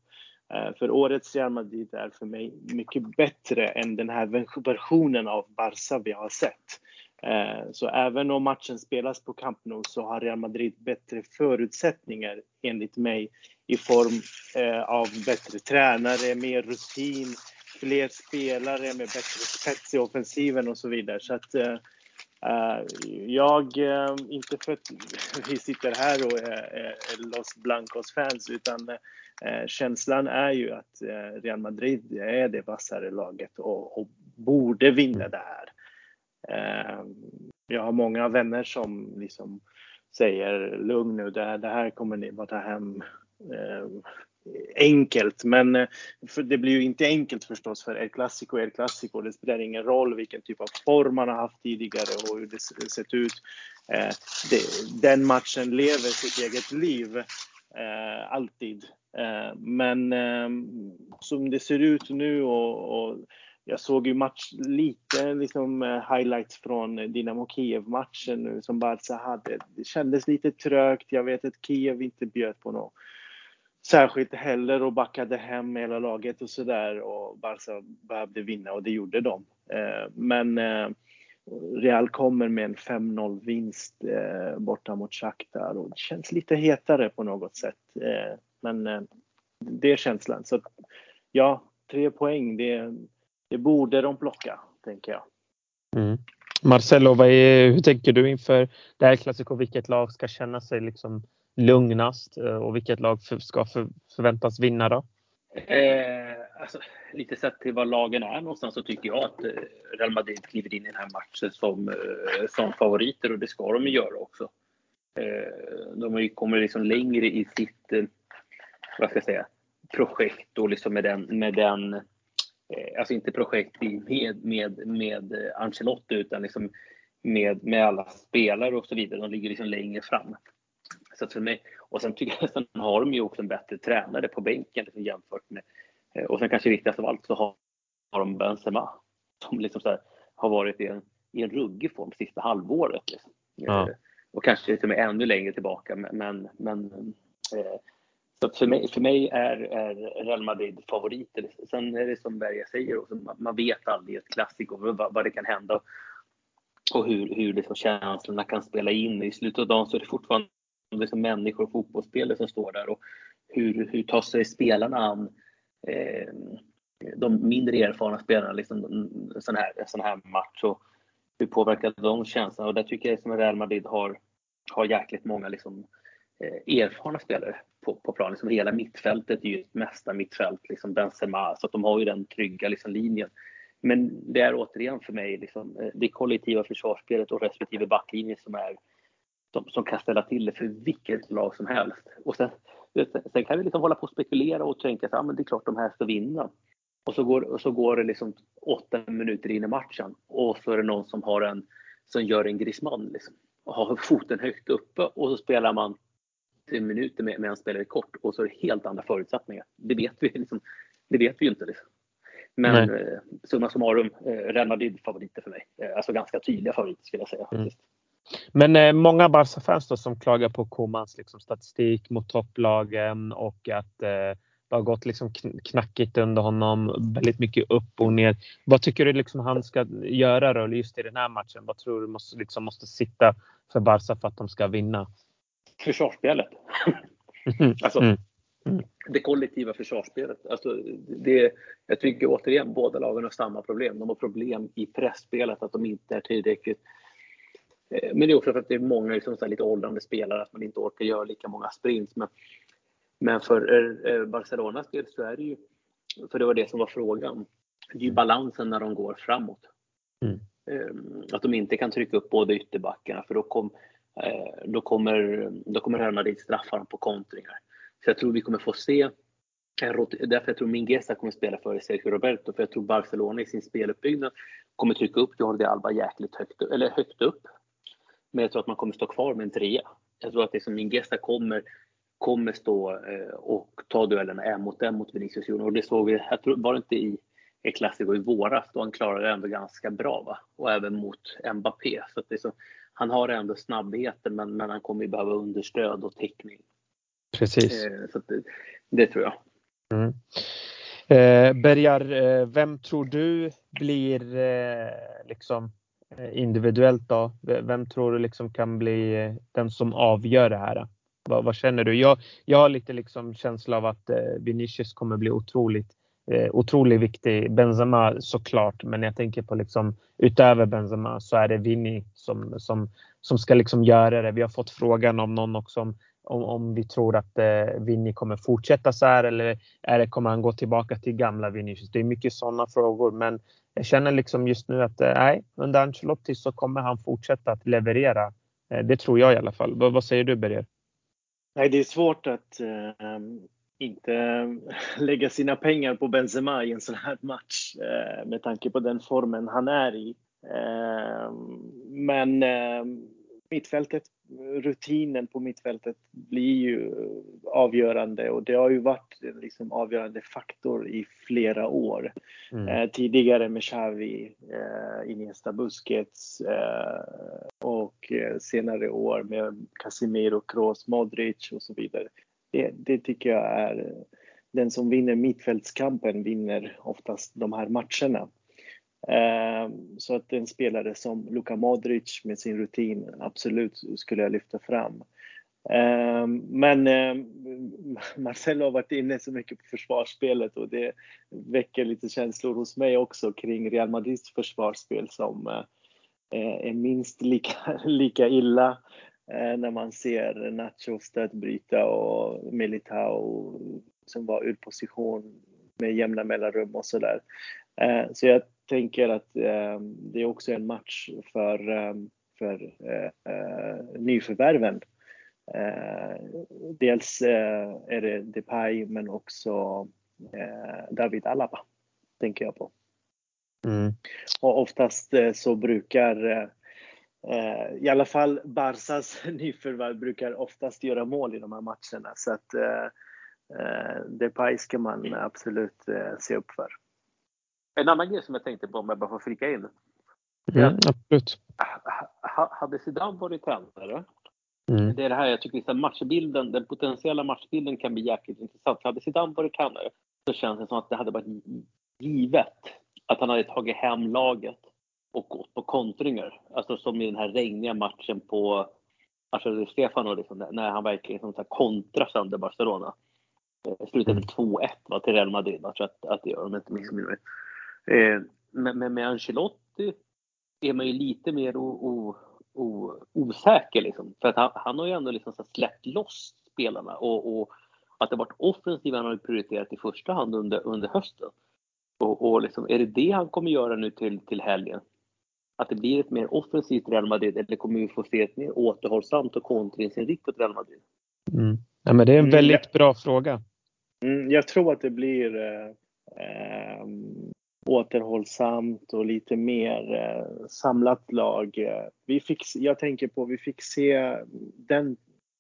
Eh, för årets Real Madrid är för mig mycket bättre än den här versionen av Barca vi har sett. Eh, så även om matchen spelas på Camp Nou så har Real Madrid bättre förutsättningar enligt mig i form av bättre tränare, mer rutin, fler spelare med bättre spets i offensiven och så vidare. Så att eh, eh, jag, eh, inte för att [laughs] vi sitter här och är Los Blancos-fans, utan känslan är ju att Real Madrid är det vassare laget och borde vinna det här. Jag har många vänner som liksom säger lugn nu, det här kommer ni bara ta hem enkelt. Men eh, det blir ju inte enkelt förstås för El Clasico, El Clasico. Det spelar ingen roll vilken typ av form man har haft tidigare och hur det sett ut. Eh, den matchen lever sitt eget liv eh, alltid. Men ehm, som det ser ut nu och jag såg ju match lite liksom highlights från Dynamo Kiev-matchen nu som Barca hade. Det kändes lite trögt. Jag vet att Kiev inte bjöd på något särskilt heller och backade hem hela laget och sådär och Barca behövde vinna och det gjorde de. Eh, men eh, Real kommer med en 5-0 vinst eh, borta mot Shakhtar och det känns lite hetare på något sätt. Men det är känslan. Så ja, tre poäng, det borde de plocka, tänker jag. Mm. Marcelo, vad är, hur tänker du inför det här klassikern, Vilket lag ska känna sig liksom lugnast eh, och vilket lag ska för, förväntas vinna då? Eh, alltså, lite sett till vad lagen är någonstans så tycker jag att eh, Real Madrid kliver in i den här matchen som, eh, som favoriter och det ska de ju göra också. Eh, de kommit liksom längre i sitt, vad ska jag säga, projekt och liksom med den, med den alltså inte projekt med, med, med Ancelotti utan liksom med, med alla spelare och så vidare. De ligger liksom längre fram. Så för mig, och sen tycker jag sen har de ju också en bättre tränare på bänken liksom jämfört med och sen kanske viktigast av allt så har, har de Benzema som liksom här, har varit i en, i en ruggig form sista halvåret. Liksom. Ja. Och kanske till och med ännu längre tillbaka. Men, men eh, så för mig, för mig är, är Real Madrid favoriter. Sen är det som Berga säger, också, man vet aldrig ett klassiker vad, vad det kan hända och hur, hur liksom känslorna kan spela in. I slutet av dagen så är det fortfarande liksom människor och fotbollsspelare som står där och hur, hur tar sig spelarna an eh, de mindre erfarna spelarna liksom en sån här, sån här match och hur påverkar de känslan? Och där tycker jag som Real Madrid har, har jäkligt många liksom, eh, erfarna spelare på, på planen. Liksom hela mittfältet är ju ett mesta mittfält, liksom Benzema, så att de har ju den trygga liksom, linjen. Men det är återigen för mig liksom, eh, det kollektiva försvarsspelet och respektive backlinje som är som, som kan ställa till det för vilket lag som helst. Och sen, sen kan vi liksom hålla på och spekulera och tänka att ah, det är klart de här ska vinna. Och så går, och så går det liksom åtta minuter in i matchen och så är det någon som har en som gör en Griezmann liksom, och har foten högt uppe och så spelar man minuter med, med en spelare kort och så är det helt andra förutsättningar. Det vet vi, liksom, det vet vi ju inte. Liksom. Men eh, summa summarum, eh, Real Madrid favoriter för mig. Eh, alltså ganska tydliga favoriter skulle jag säga. Mm. Men eh, många Barca-fans som klagar på Komans liksom, statistik mot topplagen och att eh, det har gått liksom knackigt under honom. Väldigt mycket upp och ner. Vad tycker du liksom han ska göra då just i den här matchen? Vad tror du måste, liksom, måste sitta för Barca för att de ska vinna? Försvarsspelet. Mm. alltså, mm. Mm. Det kollektiva försvarsspelet. Alltså, det, jag tycker återigen båda lagen har samma problem. De har problem i pressspelet att de inte är tillräckligt men det är också för att det är många liksom, så lite åldrande spelare, att man inte orkar göra lika många sprints. Men, men för eh, Barcelonas del så är det ju, för det var det som var frågan, det är ju balansen när de går framåt. Mm. Att de inte kan trycka upp båda ytterbackarna för då, kom, då kommer, då kommer Real Madrid straffa dem på kontringar. Så jag tror vi kommer få se Därför jag tror Mingueza kommer spela före Sergio Roberto, för jag tror Barcelona i sin speluppbyggnad kommer trycka upp Jordi Alba jäkligt högt, eller högt upp. Men jag tror att man kommer stå kvar med en trea. Jag tror att det som Mingueza kommer, kommer stå eh, och ta duellerna en mot en mot Vinicius Junior. Och det såg vi, jag tror, var det inte i ett klassiker i våras, då han klarade det ändå ganska bra. Va? Och även mot Mbappé. Så att det så, han har ändå snabbheten, men, men han kommer ju behöva understöd och täckning. Precis. Eh, så det, det tror jag. Mm. Eh, Bergar, eh, vem tror du blir eh, liksom Eh, individuellt då? Vem tror du liksom kan bli eh, den som avgör det här? Vad, vad, känner du? Jag, jag har lite liksom känsla av att eh, Vinicius kommer bli otroligt eh, otroligt viktig. Benzema såklart, men jag tänker på liksom utöver Benzema så är det Vinny som, som, som ska liksom göra det. Vi har fått frågan om någon också om om, om vi tror att eh, Vinny kommer fortsätta så här eller är det, kommer han gå tillbaka till gamla Vinicius? Det är mycket sådana frågor, men jag känner liksom just nu att eh, under Ancelotti så kommer han fortsätta att leverera. Eh, det tror jag i alla fall. V vad säger du Berger? Nej, det är svårt att eh, inte [laughs] lägga sina pengar på Benzema i en sån här match eh, med tanke på den formen han är i. Eh, men ehm, mittfältet rutinen på mittfältet blir ju avgörande och det har ju varit en liksom avgörande faktor i flera år. Mm. Eh, tidigare med Xavi, eh, Iniesta Busquets eh, och eh, senare år med Casemiro, Kroos, Modric och så vidare. Det, det tycker jag är den som vinner mittfältskampen vinner oftast de här matcherna. Ehm, så att en spelare som Luka Modric med sin rutin absolut skulle jag lyfta fram. Ehm, men ehm, Marcelo har varit inne så mycket på försvarsspelet och det väcker lite känslor hos mig också kring Real Madrids försvarsspel som eh, eh, är minst lika, [laughs] lika illa eh, när man ser Nacho stödbryta och Militao som var ur position med jämna mellanrum och sådär. Så jag tänker att eh, det är också en match för, eh, för nyförvärven. Dels är det Depay men också David Alaba, tänker jag på. Mm. Och oftast så brukar i alla fall Barsas [laughs] nyförvärv brukar oftast göra mål i de här matcherna. Så att Depay ska man absolut se upp för. En annan grej som jag tänkte på om jag bara får flika in. Mm, absolut. Hade Zidane varit tränare, mm. det är det här jag tycker att matchbilden, den potentiella matchbilden kan bli jäkligt intressant. Hade Zidane varit tränare så känns det som att det hade varit givet att han hade tagit hem laget och gått på kontringar. Alltså som i den här regniga matchen på alltså Stefano, liksom, när han verkligen liksom, kontrar sönder Barcelona. Slutade mm. 2-1 till Real Madrid, så att, att det gör om inte missminner. Eh, men, men med Ancelotti är man ju lite mer o, o, o, osäker liksom. För att han, han, har ju ändå liksom släppt loss spelarna och, och att det varit offensiva han har prioriterat i första hand under, under hösten. Och, och liksom, är det det han kommer göra nu till, till helgen? Att det blir ett mer offensivt Real Madrid eller kommer vi få se ett mer återhållsamt och kontringsinriktat Real Madrid? Mm. Ja, men det är en mm, väldigt bra fråga. Mm, jag tror att det blir eh, eh, återhållsamt och lite mer eh, samlat lag. Vi fick, jag tänker på, vi fick se den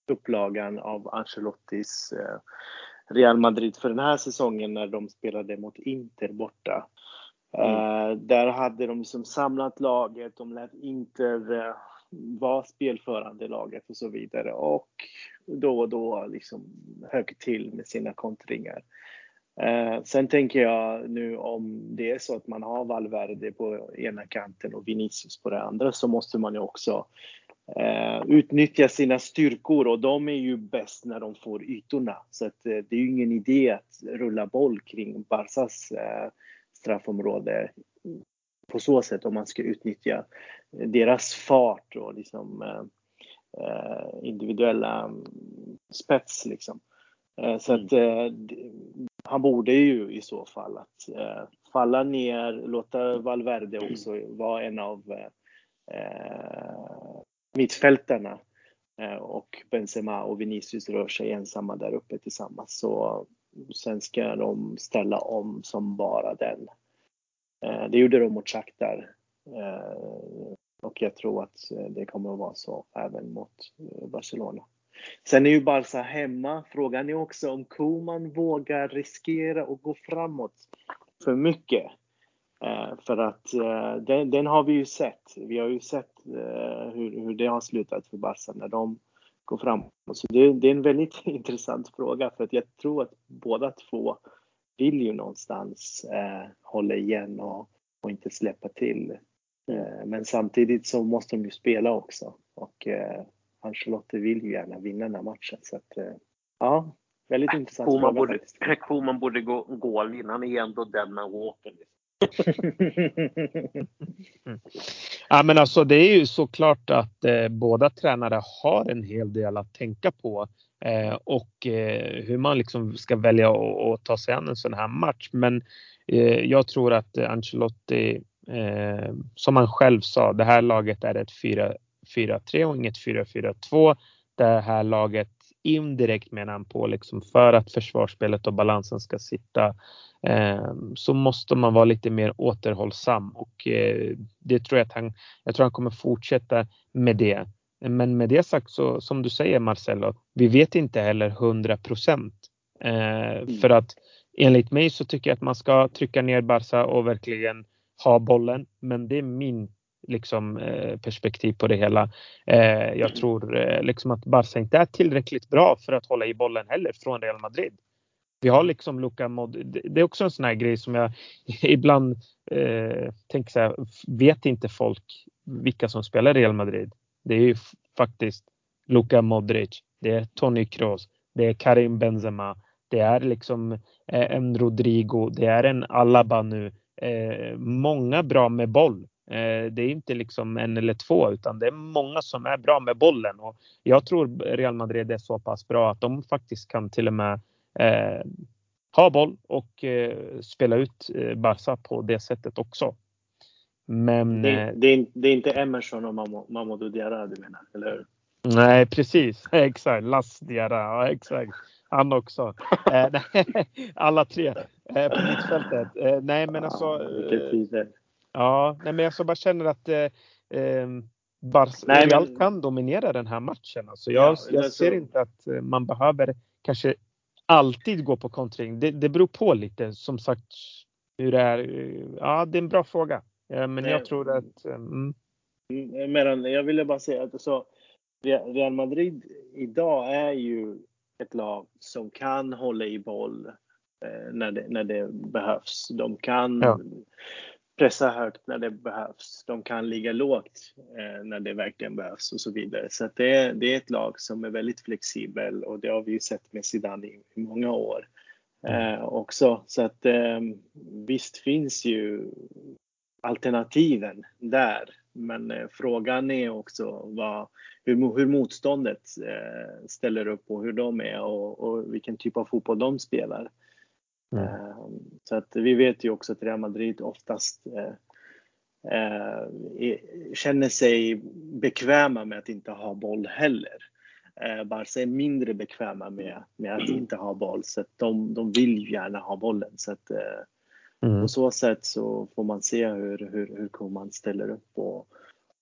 upplagan av Ancelottis eh, Real Madrid för den här säsongen när de spelade mot Inter borta. Mm. Eh, där hade de liksom samlat laget, de lät Inter eh, vara spelförande laget och så vidare och då och då liksom högg till med sina kontringar. Eh, sen tänker jag nu om det är så att man har Valverde på ena kanten och Vinicius på den andra så måste man ju också eh, utnyttja sina styrkor och de är ju bäst när de får ytorna. Så att, eh, det är ju ingen idé att rulla boll kring Barsas eh, straffområde på så sätt om man ska utnyttja deras fart och liksom eh, individuella spets liksom. Eh, så att eh, han borde ju i så fall att eh, falla ner, låta Valverde också vara en av eh, mittfältarna eh, och Benzema och Vinicius rör sig ensamma där uppe tillsammans. Så sen ska de ställa om som bara den. Eh, det gjorde de mot Shakhtar eh, och jag tror att det kommer att vara så även mot eh, Barcelona. Sen är ju Barca hemma. Frågan är också om Koman vågar riskera att gå framåt för mycket. Eh, för att eh, den, den, har vi ju sett. Vi har ju sett eh, hur, hur det har slutat för Barca när de går framåt. Så det, det, är en väldigt [laughs] intressant fråga för att jag tror att båda två vill ju någonstans eh, hålla igen och, och inte släppa till. Eh, men samtidigt så måste de ju spela också och eh, Ancelotti vill ju gärna vinna den här matchen. Så att, eh, ja, väldigt äh, intressant Koman borde. Koman borde gå, gå all in. Han är ändå den man walker. mm. Ja, men alltså, det är ju såklart att eh, båda tränare har en hel del att tänka på eh, och eh, hur man liksom ska välja att ta sig an en sån här match. Men eh, jag tror att Ancelotti, eh, som han själv sa, det här laget är ett 4-3 och inget 4-4-2. Det här laget indirekt menar han på liksom för att försvarsspelet och balansen ska sitta eh, så måste man vara lite mer återhållsam och eh, det tror jag att han, jag tror han kommer fortsätta med det. Men med det sagt så som du säger Marcelo, vi vet inte heller 100 procent. Eh, mm. För att enligt mig så tycker jag att man ska trycka ner Barca och verkligen ha bollen. Men det är min liksom, eh, perspektiv på det hela. Eh, jag tror eh, liksom att Barca inte är tillräckligt bra för att hålla i bollen heller från Real Madrid. Vi har liksom Luka Mod. Det är också en sån här grej som jag [laughs] ibland eh, tänker så här. Vet inte folk vilka som spelar Real Madrid? Det är ju faktiskt Luka Modric. Det är Toni Kroos. Det är Karim Benzema. Det är liksom en Rodrigo. Det är en Alaba nu. Eh, många bra med boll. Eh, det är inte liksom en eller två utan det är många som är bra med bollen och jag tror Real Madrid är så pass bra att de faktiskt kan till och med eh, ha boll och eh, spela ut eh, Barca på det sättet också. Men det, eh, det, är, det är inte Emerson och Mamadou Diarra du menar, eller hur? Nej, precis. [laughs] Exakt. Las Diarra. Ja, exakt. Han också. Eh, [laughs] alla tre på mittfältet. nej, men alltså. Ja, nej, men jag bara känner att eh, eh Barca nej, men... kan dominera den här matchen. Alltså jag, ja, jag ser så... inte att eh, man behöver kanske alltid gå på kontring. Det, det beror på lite som sagt hur det är. Ja, det är en bra fråga. Men nej. jag tror att... Eh, mm. mm. Men jag ville bara säga att så, Real Madrid idag är ju ett lag som kan hålla i boll eh, när, det, när det behövs. De kan ja pressa högt när det behövs. De kan ligga lågt eh, när det verkligen behövs och så vidare. Så det, är, det är ett lag som är väldigt flexibel och det har vi ju sett med Zidane i, i många år eh, också. Så att eh, visst finns ju alternativen där. Men eh, frågan är också vad, hur, hur motståndet eh, ställer upp och hur de är och, och vilken typ av fotboll de spelar. Mm. Ehm, så att vi vet ju också att Real Madrid oftast eh, eh, känner sig bekväma med att inte ha boll heller. Eh, Barca är mindre bekväma med, med att inte ha boll så att de, de vill gärna ha bollen. Så att, mm. På så sätt så får man se hur, hur, hur Koman ställer upp och,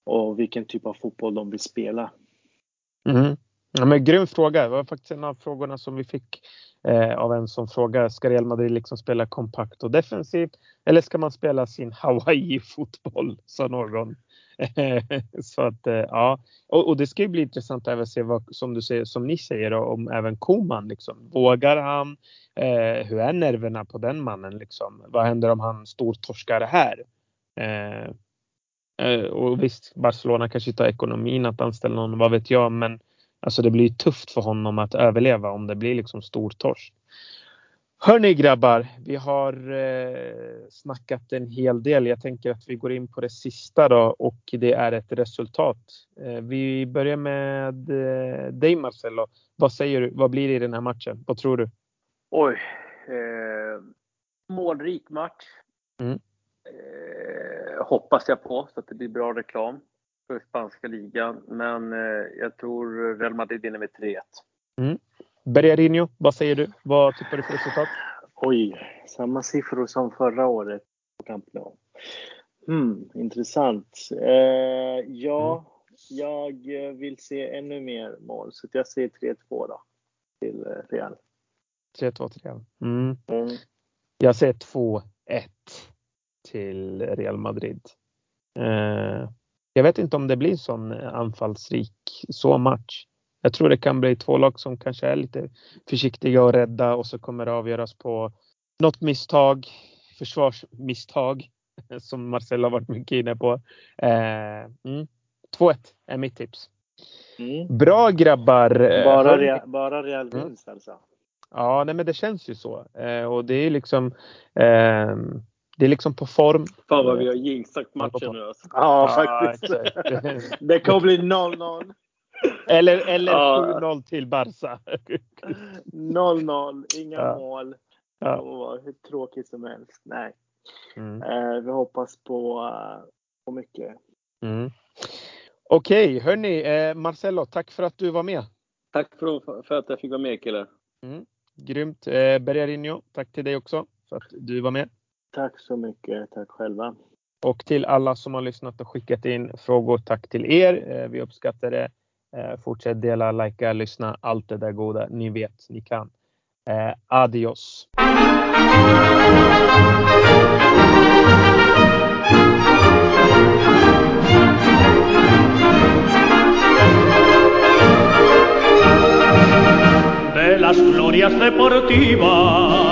och vilken typ av fotboll de vill spela. Mm. Ja, men grym fråga. Det var faktiskt en av frågorna som vi fick eh, av en som frågar, ska Real Madrid liksom spela kompakt och defensivt eller ska man spela sin [laughs] Hawaii-fotboll, sa någon. [laughs] så att eh, ja, och, och, det ska ju bli intressant att se vad som du säger, som ni säger om även Koman liksom. Vågar han? Eh, hur är nerverna på den mannen liksom? Vad händer om han stortorskar här? Eh, eh, och visst, Barcelona kanske inte har ekonomin att anställa någon, vad vet jag, men Alltså det blir tufft för honom att överleva om det blir liksom stor torsk. Hörni grabbar, vi har eh, snackat en hel del. Jag tänker att vi går in på det sista då och det är ett resultat. Eh, vi börjar med eh, dig Marcelo. Vad säger du? Vad blir det i den här matchen? Vad tror du? Oj. Eh, målrik match. Mm. Eh, hoppas jag på så att det blir bra reklam för spanska ligan. Men eh, jag tror Real Madrid vinner med 3-1. Mm. Bergarinho, vad säger du? Vad tippar du för resultat? Oj, samma siffror som förra året på Camp Nou. Hmm, intressant. Eh, ja, jag vill se ännu mer mål så jag säger 3-2 då till eh, Real. 3-2 till Real. Mm. Mm. Jag säger 2-1 till Real Madrid. Eh, jag vet inte om det blir en sån anfallsrik så match. Jag tror det kan bli två lag som kanske är lite försiktiga och rädda och så kommer det avgöras på något misstag, försvarsmisstag [laughs] som Marcel har varit mycket inne på. Eh, mm. 2-1 är mitt tips. Mm. Bra grabbar! Bara, Hörni- Real, bara Real Mm. vinst alltså? Ja, nej, men det känns ju så. Eh, och det är liksom ehm, det är liksom på form. Fan vad vi har jinxat matchen nu alltså. Ja, faktiskt. [laughs] Det kommer bli 0-0. eller eller Ja. 7-0 till Barca. 0-0, inga Ja. mål. Ja. vara hur tråkigt som helst. Nej, Mm. eh, vi hoppas på, på mycket. Mm. Okej, hörni. Eh, Marcelo, tack för att du var med. Tack för, för att jag fick vara med killar. Grymt. Eh, Bergarinho, tack till dig också för att du var med. Tack så mycket. Tack själva. Och till alla som har lyssnat och skickat in frågor, tack till er. Eh, vi uppskattar det. Eh, fortsätt dela, likea, lyssna, allt det där goda. Ni vet, ni kan. Eh, adios! de las glorias deportivas